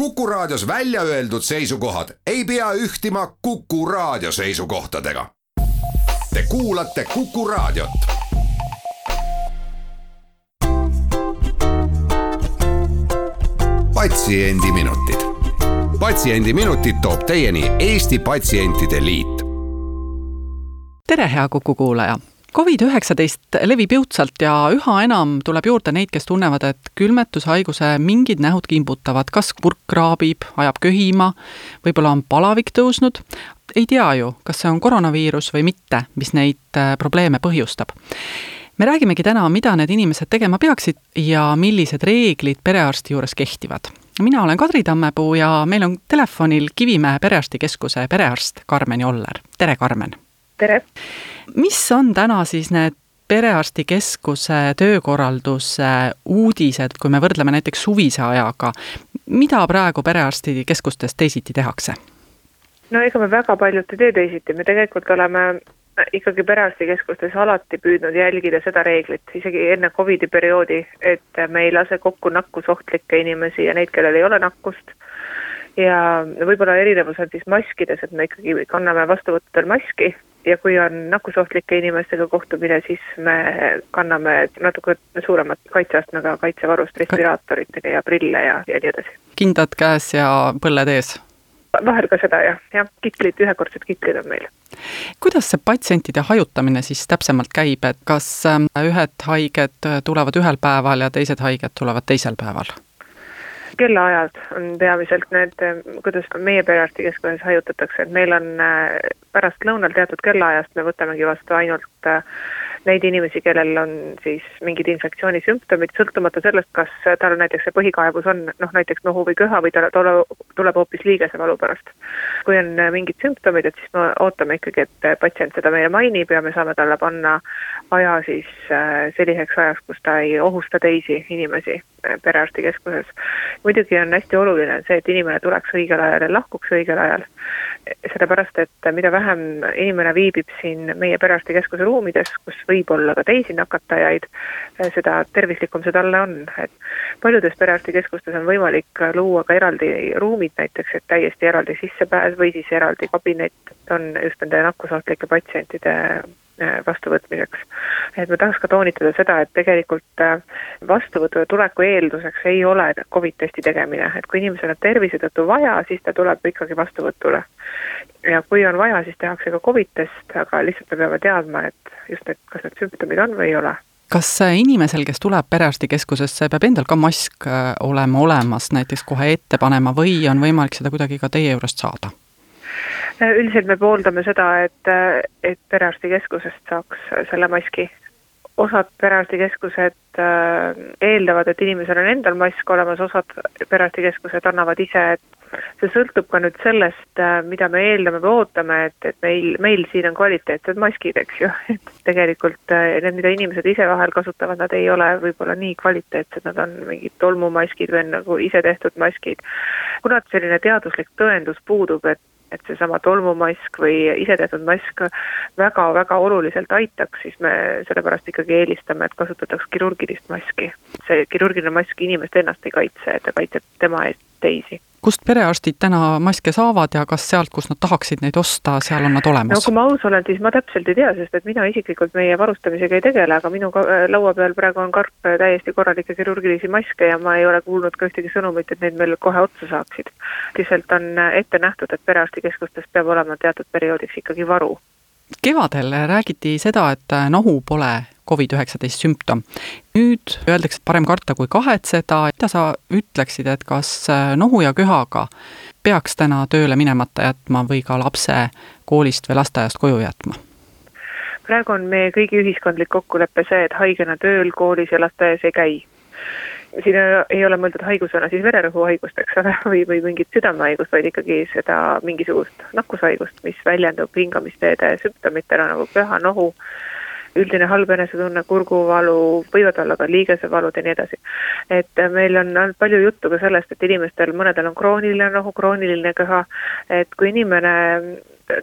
Kuku Raadios välja öeldud seisukohad ei pea ühtima Kuku Raadio seisukohtadega. Te kuulate Kuku Raadiot. patsiendiminutid, Patsiendiminutid toob teieni Eesti Patsientide Liit. tere, hea Kuku kuulaja Covid-19 levib jõudsalt ja üha enam tuleb juurde neid, kes tunnevad, et külmetushaiguse mingid nähud kimbutavad, kas kurk kraabib, ajab köhima, võib-olla on palavik tõusnud, ei tea ju, kas see on koroonaviirus või mitte, mis neid äh, probleeme põhjustab. me räägimegi täna, mida need inimesed tegema peaksid ja millised reeglid perearsti juures kehtivad mina olen Kadri Tammepuu ja meil on telefonil Kivimäe perearstikeskuse perearst Karmen Joller, tere Karmen! Tere! mis on täna siis need perearstikeskuse töökorralduse uudised, kui me võrdleme näiteks suvise ajaga, mida praegu perearstikeskustes teisiti tehakse? no ega me väga paljut ei tee teisiti, me tegelikult oleme ikkagi perearstikeskustes alati püüdnud jälgida seda reeglit, isegi enne Covidi perioodi, et me ei lase kokku nakkusohtlikke inimesi ja neid, kellel ei ole nakkust ja võib-olla erinevus on siis maskides, et me ikkagi kanname vastuvõttudel maski ja kui on nakkusohtlike inimestega kohtumine, siis me kanname natuke suuremat kaitseastmega kaitsevarust, respiraatoritega ja prille ja, ja nii edasi. kindad käes ja põlled ees? vahel ka seda jah, jah, kitlid, ühekordsed kitlid on meil. kuidas see patsientide hajutamine siis täpsemalt käib, et kas ähm, ühed haiged tulevad ühel päeval ja teised haiged tulevad teisel päeval? Kellaajad on peamiselt need, kuidas meie perearstikeskuses hajutatakse, et meil on äh, pärastlõunal teatud kellaajast me võtamegi vastu ainult äh, neid inimesi, kellel on siis mingid infektsioonisümptomid, sõltumata sellest, kas tal näiteks see põhikaebus on noh, näiteks nohu või köha või tal tuleb hoopis liigesevalu pärast. kui on mingid sümptomid, et siis me ootame ikkagi, et patsient seda meile mainib ja me saame talle panna aja siis äh, selliseks ajaks, kus ta ei ohusta teisi inimesi äh, perearstikeskuses. muidugi on hästi oluline see, et inimene tuleks õigel ajal ja lahkuks õigel ajal sellepärast, et mida vähem inimene viibib siin meie perearstikeskuse ruumides, kus võib olla ka teisi nakatajaid, seda tervislikum see talle on, et paljudes perearstikeskustes on võimalik luua ka eraldi ruumid näiteks, et täiesti eraldi sissepääs või siis eraldi kabinet on just nende nakkusohtlike patsientide vastuvõtmiseks. et ma tahaks ka toonitada seda, et tegelikult äh, vastuvõtule tuleku eelduseks ei ole Covid testi tegemine, et kui inimesel on tervise tõttu vaja, siis ta tuleb ikkagi vastuvõtule. ja kui on vaja, siis tehakse ka Covid test, aga lihtsalt me peame teadma, et just need, kas need sümptomid on või ei ole kas inimesel, kes tuleb perearstikeskusesse, peab endal ka mask äh, olema olemas näiteks kohe ette panema või on võimalik seda kuidagi ka teie juurest saada? Üldiselt me pooldame seda, et, et perearstikeskusest saaks selle maski. osad perearstikeskused äh, eeldavad, et inimesel on endal mask olemas, osad perearstikeskused annavad ise, et see sõltub ka nüüd sellest, äh, mida me eeldame või ootame, et, et meil, meil siin on kvaliteetsed maskid, eks ju, et tegelikult äh, need, mida inimesed ise vahel kasutavad, nad ei ole võib-olla nii kvaliteetsed, nad on mingid tolmumaskid või nagu ise tehtud maskid. kuna selline teaduslik tõendus puudub, et et seesama tolmumask või isetehtud mask väga-väga oluliselt aitaks, siis me sellepärast ikkagi eelistame, et kasutataks kirurgilist maski. see kirurgiline mask inimest ennast ei kaitse, ta kaitseb tema eest teisi kust perearstid täna maske saavad ja kas sealt, kus nad tahaksid neid osta, seal on nad olemas? no kui ma aus olen, siis ma täpselt ei tea, sest et mina isiklikult meie varustamisega ei tegele, aga minu laua peal praegu on karp täiesti korralikke kirurgilisi maske ja ma ei ole kuulnud ka ühtegi sõnumit, et neid meil kohe otsa saaksid. lihtsalt on ette nähtud, et perearstikeskustes peab olema teatud perioodiks ikkagi varu kevadel räägiti seda, et nohu pole Covid-19 sümptom. nüüd öeldakse, et parem karta kui kahetseda, mida sa ütleksid, et kas nohu ja köhaga peaks täna tööle minemata jätma või ka lapse koolist või lasteaiast koju jätma? praegu on meie kõigi ühiskondlik kokkulepe see, et haigena tööl, koolis ja lasteaias ei käi siin ei ole mõeldud haigusena siis vererõhuhaigust, eks ole, või, või mingit südamehaigust, vaid ikkagi seda mingisugust nakkushaigust, mis väljendub hingamisteede sümptomitena nagu köha, nohu, üldine halb enesetunne, kurguvalu, võivad olla ka liigesevalud ja nii edasi. et meil on olnud palju juttu ka sellest, et inimestel, mõnedel on krooniline nohu, krooniline köha, et kui inimene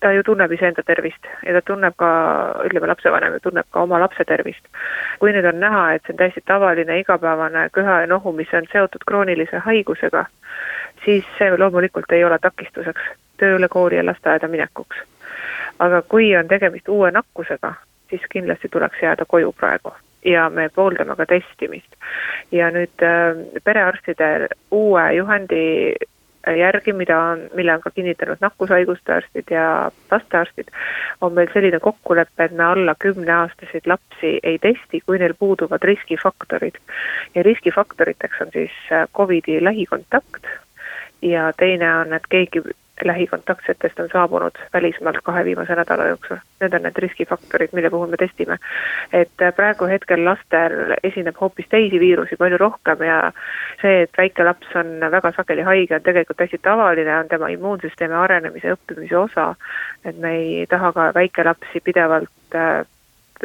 ta ju tunneb iseenda tervist ja ta tunneb ka, ütleme, lapsevanem ju tunneb ka oma lapse tervist. kui nüüd on näha, et see on täiesti tavaline igapäevane köha ja nohu, mis on seotud kroonilise haigusega, siis see loomulikult ei ole takistuseks tööle, kooli ja lasteaeda minekuks. aga kui on tegemist uue nakkusega, siis kindlasti tuleks jääda koju praegu ja me pooldame ka testimist. ja nüüd äh, perearstide uue juhendi järgi, mida on, mille on ka kinnitanud nakkushaiguste arstid ja lastearstid, on meil selline kokkulepe, et me alla kümneaastaseid lapsi ei testi, kui neil puuduvad riskifaktorid. ja riskifaktoriteks on siis äh, Covidi lähikontakt ja teine on, et keegi lähikontaktsetest on saabunud välismaalt kahe viimase nädala jooksul. Need on need riskifaktorid, mille puhul me testime. et praegu hetkel lastel esineb hoopis teisi viirusi palju rohkem ja see, et väike laps on väga sageli haige, on tegelikult täiesti tavaline, on tema immuunsüsteemi arenemise ja õppimise osa. et me ei taha ka väikelapsi pidevalt äh,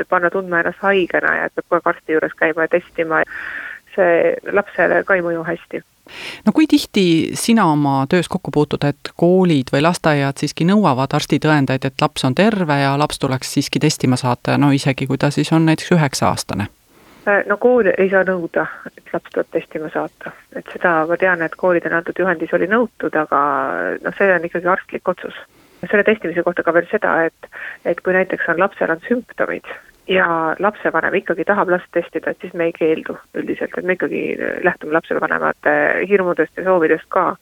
panna tundma ennast haigena ja et peab kogu aeg arsti juures käima ja testima. see lapsele ka ei mõju hästi no kui tihti sina oma töös kokku puutud, et koolid või lasteaiad siiski nõuavad arstitõendeid, et laps on terve ja laps tuleks siiski testima saata, no isegi kui ta siis on näiteks üheksa-aastane? Äh, no kool ei saa nõuda, et laps tuleb testima saata, et seda ma tean, et koolidele antud juhendis oli nõutud, aga noh, see on ikkagi arstlik otsus. selle testimise kohta ka veel seda, et, et kui näiteks on lapsel on sümptomid ja lapsevanem ikkagi tahab last testida, et siis me ei keeldu üldiselt, et me ikkagi lähtume lapsevanemate hirmudest ja soovidest ka.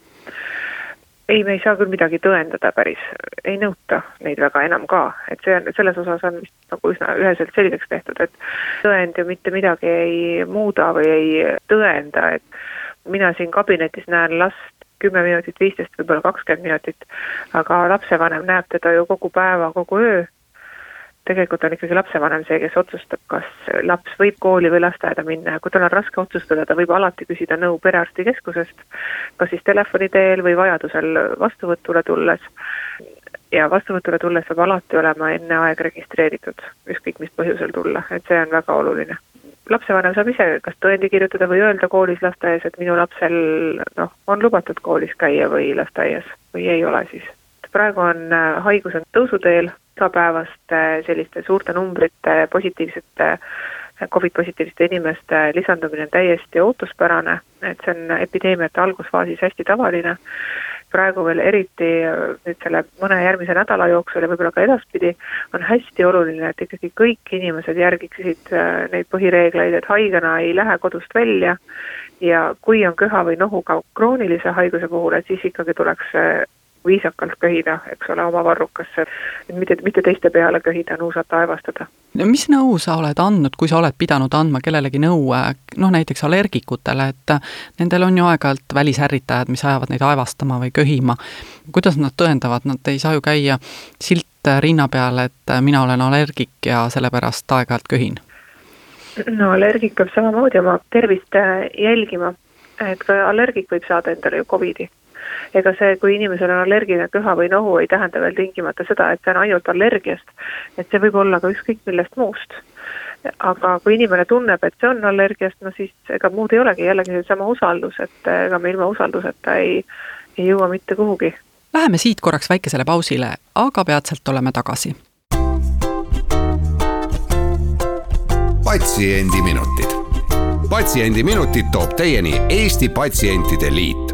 ei, me ei saa küll midagi tõendada päris, ei nõuta neid väga enam ka, et see on, selles osas on vist nagu üsna üheselt selgeks tehtud, et tõend ju mitte midagi ei muuda või ei tõenda, et mina siin kabinetis näen last kümme minutit, viisteist, võib-olla kakskümmend minutit, aga lapsevanem näeb teda ju kogu päeva, kogu öö tegelikult on ikkagi lapsevanem see, kes otsustab, kas laps võib kooli või lasteaeda minna ja kui tal on raske otsustada, ta võib alati küsida nõu perearstikeskusest, kas siis telefoni teel või vajadusel vastuvõtule tulles. ja vastuvõtule tulles peab alati olema enne aeg registreeritud, ükskõik mis põhjusel tulla, et see on väga oluline lapsevanem saab ise kas tõendi kirjutada või öelda koolis, lasteaias, et minu lapsel noh, on lubatud koolis käia või lasteaias või ei ole siis. praegu on äh, haigus on tõusuteel, igapäevaste selliste suurte numbrite positiivsete Covid-positiivsete inimeste lisandumine on täiesti ootuspärane, et see on epideemiate algusfaasis hästi tavaline. praegu veel eriti nüüd selle mõne järgmise nädala jooksul ja võib-olla ka edaspidi on hästi oluline, et ikkagi kõik inimesed järgiksid neid põhireegleid, et haigena ei lähe kodust välja ja kui on köha või nohu ka kroonilise haiguse puhul, et siis ikkagi tuleks viisakalt köhida, eks ole, oma varrukasse, mitte, mitte teiste peale köhida, nuusata, aevastada. no mis nõu sa oled andnud, kui sa oled pidanud andma kellelegi nõu, noh näiteks allergikutele, et nendel on ju aeg-ajalt välisärritajad, mis ajavad neid aevastama või köhima. kuidas nad tõendavad, nad ei saa ju käia silt rinna peal, et mina olen allergik ja sellepärast aeg-ajalt köhin? no allergik peab samamoodi oma tervist jälgima, et ka allergik võib saada endale ju Covidi ega see, kui inimesel on allergiline köha või nohu, ei tähenda veel tingimata seda, et see on ainult allergiast. et see võib olla ka ükskõik millest muust. aga kui inimene tunneb, et see on allergiast, no siis ega muud ei olegi, jällegi seesama usaldus, et ega me ilma usalduseta ei, ei jõua mitte kuhugi. Läheme siit korraks väikesele pausile, aga peatselt oleme tagasi. patsiendiminutid patsiendiminutid toob teieni Eesti Patsientide Liit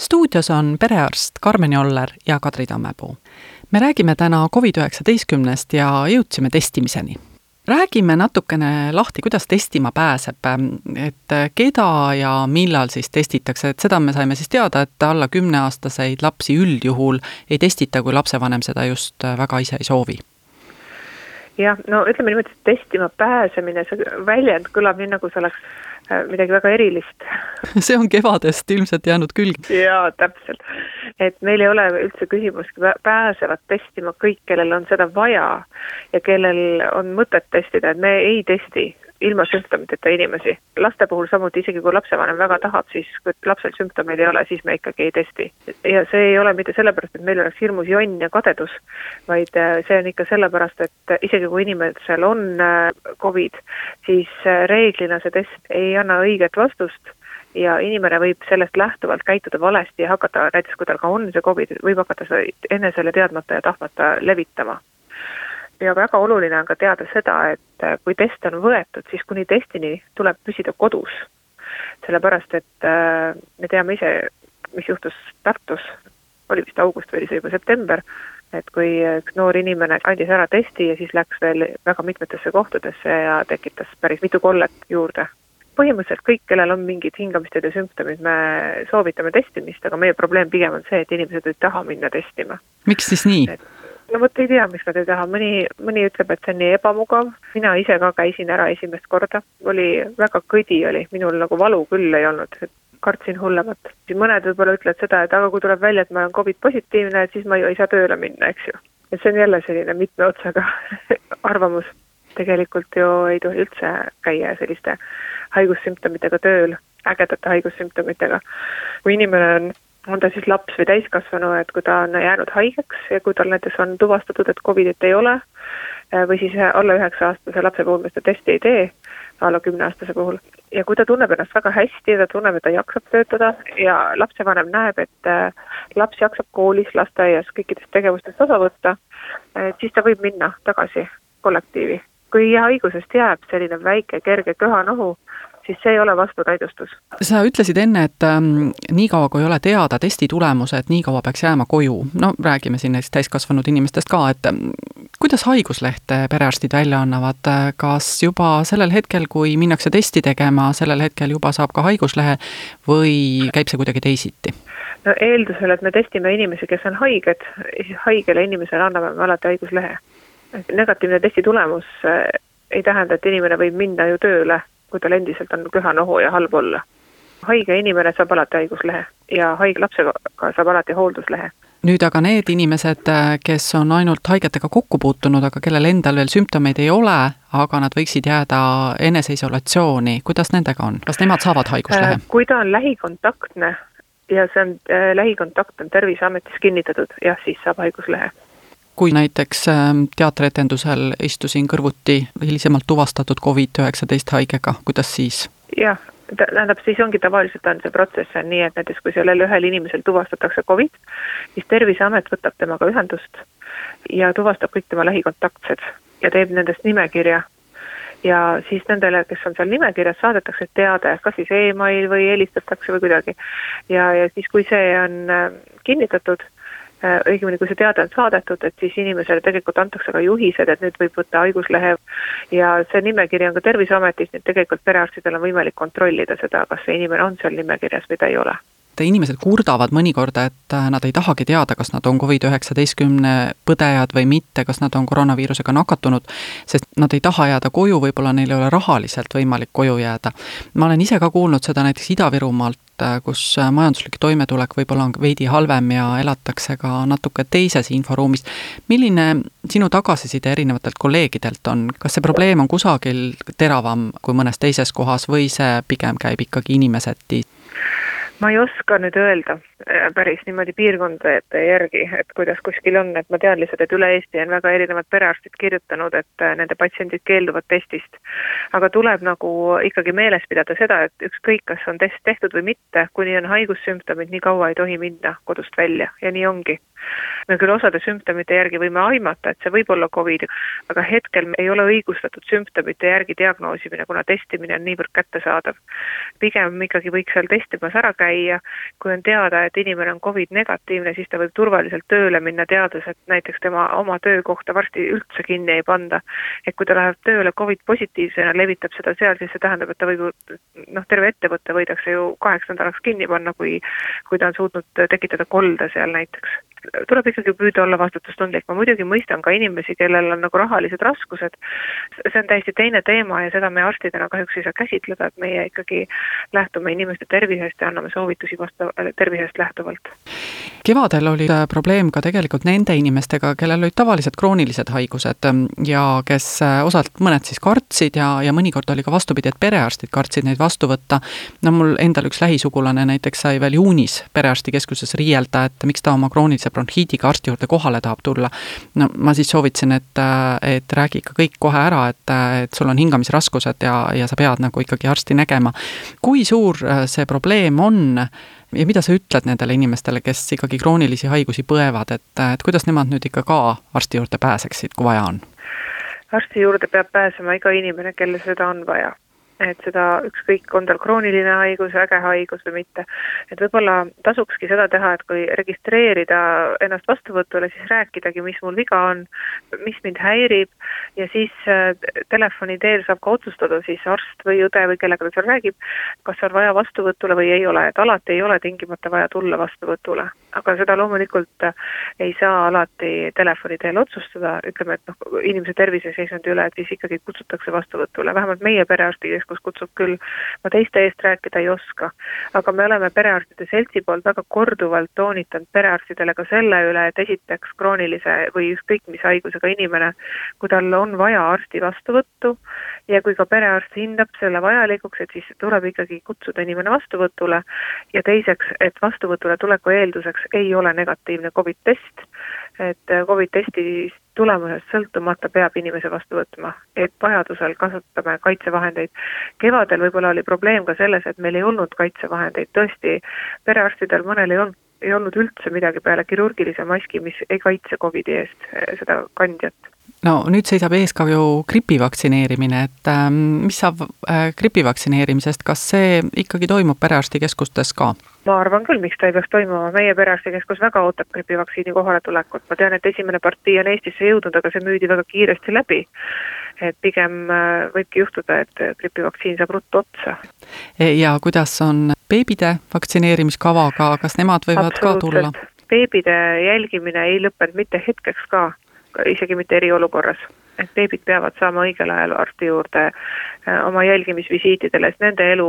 stuudios on perearst Karmen Joller ja Kadri Tammepuu. me räägime täna Covid-19-st ja jõudsime testimiseni. räägime natukene lahti, kuidas testima pääseb, et keda ja millal siis testitakse, et seda me saime siis teada, et alla kümneaastaseid lapsi üldjuhul ei testita, kui lapsevanem seda just väga ise ei soovi jah, no ütleme niimoodi, et testima pääsemine, see väljend kõlab nii, nagu see oleks Äh, midagi väga erilist. see on kevadest ilmselt jäänud külge. jaa, täpselt. et meil ei ole üldse küsimustki, pääsevad testima kõik, kellel on seda vaja ja kellel on mõtet testida, et me ei testi ilma sümptomiteta inimesi. laste puhul samuti, isegi kui lapsevanem väga tahab, siis kui lapsel sümptomeid ei ole, siis me ikkagi ei testi. ja see ei ole mitte sellepärast, et meil oleks hirmus jonn ja kadedus, vaid äh, see on ikka sellepärast, et isegi kui inimesel on äh, Covid, siis äh, reeglina see test ei anna õiget vastust ja inimene võib sellest lähtuvalt käituda valesti ja hakata, näiteks kui tal ka on see Covid, võib hakata seda enesele teadmata ja tahtmata levitama. Ja väga oluline on ka teada seda, et äh, kui test on võetud, siis kuni testini tuleb püsida kodus. sellepärast, et äh, me teame ise, mis juhtus Tartus, oli vist august või oli see juba september, et kui üks noor inimene andis ära testi ja siis läks veel väga mitmetesse kohtadesse ja tekitas päris mitu kollet juurde põhimõtteliselt kõik, kellel on mingid hingamisteede sümptomid, me soovitame testimist, aga meie probleem pigem on see, et inimesed ei taha minna testima. miks siis nii? No vot ei tea, miks nad ei taha, mõni, mõni ütleb, et see on nii ebamugav, mina ise ka käisin ära esimest korda, oli väga kõdi oli, minul nagu valu küll ei olnud, et kartsin hullemat. mõned võib-olla ütlevad seda, et aga kui tuleb välja, et ma olen Covid positiivne, et siis ma ju ei saa tööle minna, eks ju. et see on jälle selline mitme otsaga arvamus. tegelikult ju ei tohi üldse käia selliste haigussümptomitega tööl, ägedate haigussümptomitega. kui inimene on, on ta siis laps või täiskasvanu, et kui ta on jäänud haigeks ja kui tal näiteks on tuvastatud, et Covidit ei ole, eh, või siis alla üheksa aastase lapse puhul me seda testi ei tee, alla kümneaastase puhul, ja kui ta tunneb ennast väga hästi ja ta tunneb, et ta jaksab töötada ja lapsevanem näeb, et eh, laps jaksab koolis, lasteaias kõikidest tegevustest osa võtta, siis ta võib minna tagasi kollektiivi. Kui haigusest jääb selline väike kerge köha-nohu, siis see ei ole vastunäidustus. sa ütlesid enne, et ähm, niikaua, kui ei ole teada testi tulemused, nii kaua peaks jääma koju. no räägime siin näiteks täiskasvanud inimestest ka, et ähm, kuidas haiguslehte perearstid välja annavad, kas juba sellel hetkel, kui minnakse testi tegema, sellel hetkel juba saab ka haiguslehe või käib see kuidagi teisiti? no eeldusel, et me testime inimesi, kes on haiged, siis haigele inimesele anname me alati haiguslehe negatiivne testi tulemus äh, ei tähenda, et inimene võib minna ju tööle, kui tal endiselt on köha-nohu ja halb olla. haige inimene saab alati haiguslehe ja haige lapsega saab alati hoolduslehe nüüd aga need inimesed, kes on ainult haigetega kokku puutunud, aga kellel endal veel sümptomeid ei ole, aga nad võiksid jääda eneseisolatsiooni, kuidas nendega on, kas nemad saavad haiguslehe? Äh, kui ta on lähikontaktne ja see on äh,, lähikontakt on Terviseametis kinnitatud, jah, siis saab haiguslehe kui näiteks ähm, teatrietendusel istusin kõrvuti hilisemalt tuvastatud Covid-19 haigega, kuidas siis? jah, tähendab, siis ongi tavaliselt on see protsess on nii, et näiteks kui sellel ühel inimesel tuvastatakse Covid, siis Terviseamet võtab temaga ühendust ja tuvastab kõik tema lähikontaktsed ja teeb nendest nimekirja ja siis nendele, kes on seal nimekirjas, saadetakse teade, kas siis email või helistatakse või kuidagi. ja, ja siis, kui see on äh, kinnitatud, õigemini, kui see teade on saadetud, et siis inimesele tegelikult antakse ka juhised, et nüüd võib võtta haiguslehe ja see nimekiri on ka Terviseametis, nii et tegelikult perearstidel on võimalik kontrollida seda, kas see inimene on seal nimekirjas või ta ei ole inimesed kurdavad mõnikord, et äh, nad ei tahagi teada, kas nad on Covid-19 põdejad või mitte, kas nad on koroonaviirusega nakatunud, sest nad ei taha jääda koju, võib-olla neil ei ole rahaliselt võimalik koju jääda. ma olen ise ka kuulnud seda näiteks Ida-Virumaalt, äh, kus äh, majanduslik toimetulek võib-olla on veidi halvem ja elatakse ka natuke teises inforuumis. milline sinu tagasiside erinevatelt kolleegidelt on, kas see probleem on kusagil teravam kui mõnes teises kohas või see pigem käib ikkagi inimeseti? Ma ei oska nüüd öelda äh, päris niimoodi piirkondade järgi, et kuidas kuskil on, et ma tean lihtsalt, et üle Eesti on väga erinevad perearstid kirjutanud, et äh, nende patsiendid keelduvad testist. aga tuleb nagu ikkagi meeles pidada seda, et ükskõik, kas on test tehtud või mitte, kuni on haigussümptomid, nii kaua ei tohi minna kodust välja. Ja nii ongi me küll osade sümptomite järgi võime aimata, et see võib olla Covid, aga hetkel ei ole õigustatud sümptomite järgi diagnoosimine, kuna testimine on niivõrd kättesaadav. pigem ikkagi võiks seal testimas ära käia, kui on teada, et inimene on Covid negatiivne, siis ta võib turvaliselt tööle minna, teades, et näiteks tema oma töökohta varsti üldse kinni ei panda. et kui ta läheb tööle Covid positiivsena, levitab seda seal, siis see tähendab, et ta võib ju noh, terve ettevõte võidakse ju kaheks nädalaks kinni panna, kui kui ta on suutnud tekitada kolde seal näiteks tuleb ikkagi püüda olla vastutustundlik, ma muidugi mõistan ka inimesi, kellel on nagu rahalised raskused, see on täiesti teine teema ja seda me arstidena kahjuks ei saa käsitleda, et meie ikkagi lähtume inimeste tervisest ja anname soovitusi vastav, tervisest lähtuvalt. kevadel oli äh, probleem ka tegelikult nende inimestega, kellel olid tavalised kroonilised haigused ähm, ja kes äh, osalt, mõned siis kartsid ja, ja mõnikord oli ka vastupidi, et perearstid kartsid neid vastu võtta. no mul endal üks lähisugulane näiteks sai veel juunis perearstikeskuses riielda, et miks ta oma kroonilise tõsise bronhiidiga arsti juurde kohale tahab tulla, no ma siis soovitasin, et, et räägi ikka kõik kohe ära, et, et sul on hingamisraskused ja, ja sa pead nagu ikkagi arsti nägema. kui suur see probleem on ja mida sa ütled nendele inimestele, kes ikkagi kroonilisi haigusi põevad, et, et kuidas nemad nüüd ikka ka arsti juurde pääseksid, kui vaja on? arsti juurde peab pääsema iga inimene, kellel seda on vaja et seda ükskõik, on tal krooniline haigus, äge haigus või mitte. et võib-olla tasukski seda teha, et kui registreerida ennast vastuvõtule, siis rääkidagi, mis mul viga on, mis mind häirib ja siis äh, telefoni teel saab ka otsustada siis arst või õde või kellega ta seal räägib, kas on vaja vastuvõtule või ei ole, et alati ei ole tingimata vaja tulla vastuvõtule. Aga seda loomulikult äh, ei saa alati telefoni teel otsustada, ütleme, et noh, inimese terviseseisundi üle, et siis ikkagi kutsutakse vastuvõtule, vähemalt meie perearstikeskus keskus kutsub küll, ma teiste eest rääkida ei oska. aga me oleme Perearstide Seltsi poolt väga korduvalt toonitanud perearstidele ka selle üle, et esiteks kroonilise või ükskõik mis haigusega inimene, kui tal on vaja arsti vastuvõttu ja kui ka perearst hindab selle vajalikuks, et siis tuleb ikkagi kutsuda inimene vastuvõtule. Ja teiseks, et vastuvõtule tuleku eelduseks ei ole negatiivne Covid test, et Covid testist tulemusest sõltumata peab inimese vastu võtma, et vajadusel kasutame kaitsevahendeid. kevadel võib-olla oli probleem ka selles, et meil ei olnud kaitsevahendeid, tõesti, perearstidel mõnel ei olnud, ei olnud üldse midagi peale kirurgilise maski, mis ei kaitse Covidi eest eh, seda kandjat no nüüd seisab ees ka ju gripi vaktsineerimine, et äh, mis saab äh, gripi vaktsineerimisest, kas see ikkagi toimub perearstikeskustes ka? ma arvan küll, miks ta ei peaks toimuma, meie perearstikeskus väga ootab gripivaktsiini kohaletulekut, ma tean, et esimene partii on Eestisse jõudnud, aga see müüdi väga kiiresti läbi. et pigem äh, võibki juhtuda, et gripivaktsiin saab ruttu otsa. E, ja kuidas on beebide vaktsineerimiskavaga, kas nemad võivad ka tulla? beebide jälgimine ei lõppenud mitte hetkeks ka isegi mitte eriolukorras. et beebid peavad saama õigel ajal arsti juurde äh, oma jälgimisvisiitidele, sest nende elu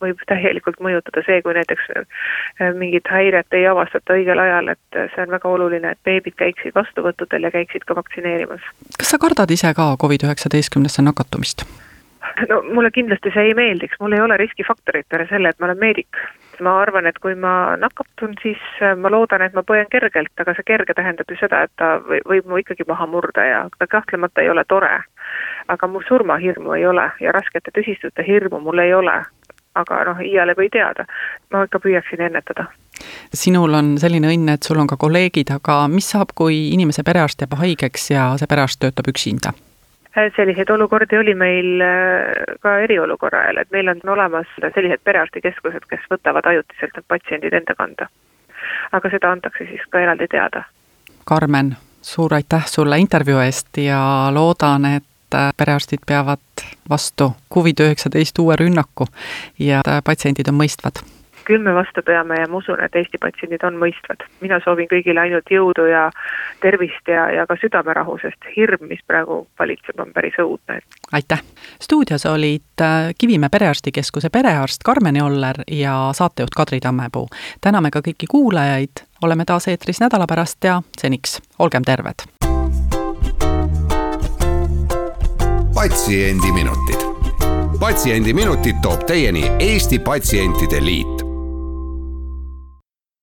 võib täielikult mõjutada see, kui näiteks äh, mingit häiret ei avastata õigel ajal, et see on väga oluline, et beebid käiksid vastuvõttudel ja käiksid ka vaktsineerimas. kas sa kardad ise ka Covid-19-sse nakatumist? no mulle kindlasti see ei meeldiks, mul ei ole riskifaktorit peale selle, et ma olen meedik. ma arvan, et kui ma nakatun, siis äh, ma loodan, et ma põen kergelt, aga see kerge tähendab ju seda, et ta võib mu ikkagi maha murda ja ta kahtlemata ei ole tore. aga mu surmahirmu ei ole ja raskete tüsistute hirmu mul ei ole. aga noh, iiale või teada, ma ikka püüaksin ennetada sinul on selline õnn, et sul on ka kolleegid, aga mis saab, kui inimese perearst jääb haigeks ja see perearst töötab üksinda? Selliseid olukordi oli meil äh, ka eriolukorra ajal, et meil on olemas sellised perearstikeskused, kes võtavad ajutiselt need patsiendid enda kanda. aga seda antakse siis ka eraldi teada. Karmen, suur aitäh sulle intervjuu eest ja loodan, et äh, perearstid peavad vastu Covid-19 uue rünnaku ja äh, patsiendid on mõistvad küll me vastu peame ja ma usun, et Eesti patsiendid on mõistvad. mina soovin kõigile ainult jõudu ja tervist ja, ja ka südamerahu, sest hirm, mis praegu valitseb, on päris õudne. aitäh! stuudios olid äh, Kivimäe Perearstikeskuse perearst Karmen Joller ja saatejuht Kadri Tammepuu. täname ka kõiki kuulajaid, oleme taas eetris nädala pärast ja seniks olgem terved! patsiendiminutid patsiendiminutid toob teieni Eesti Patsientide Liit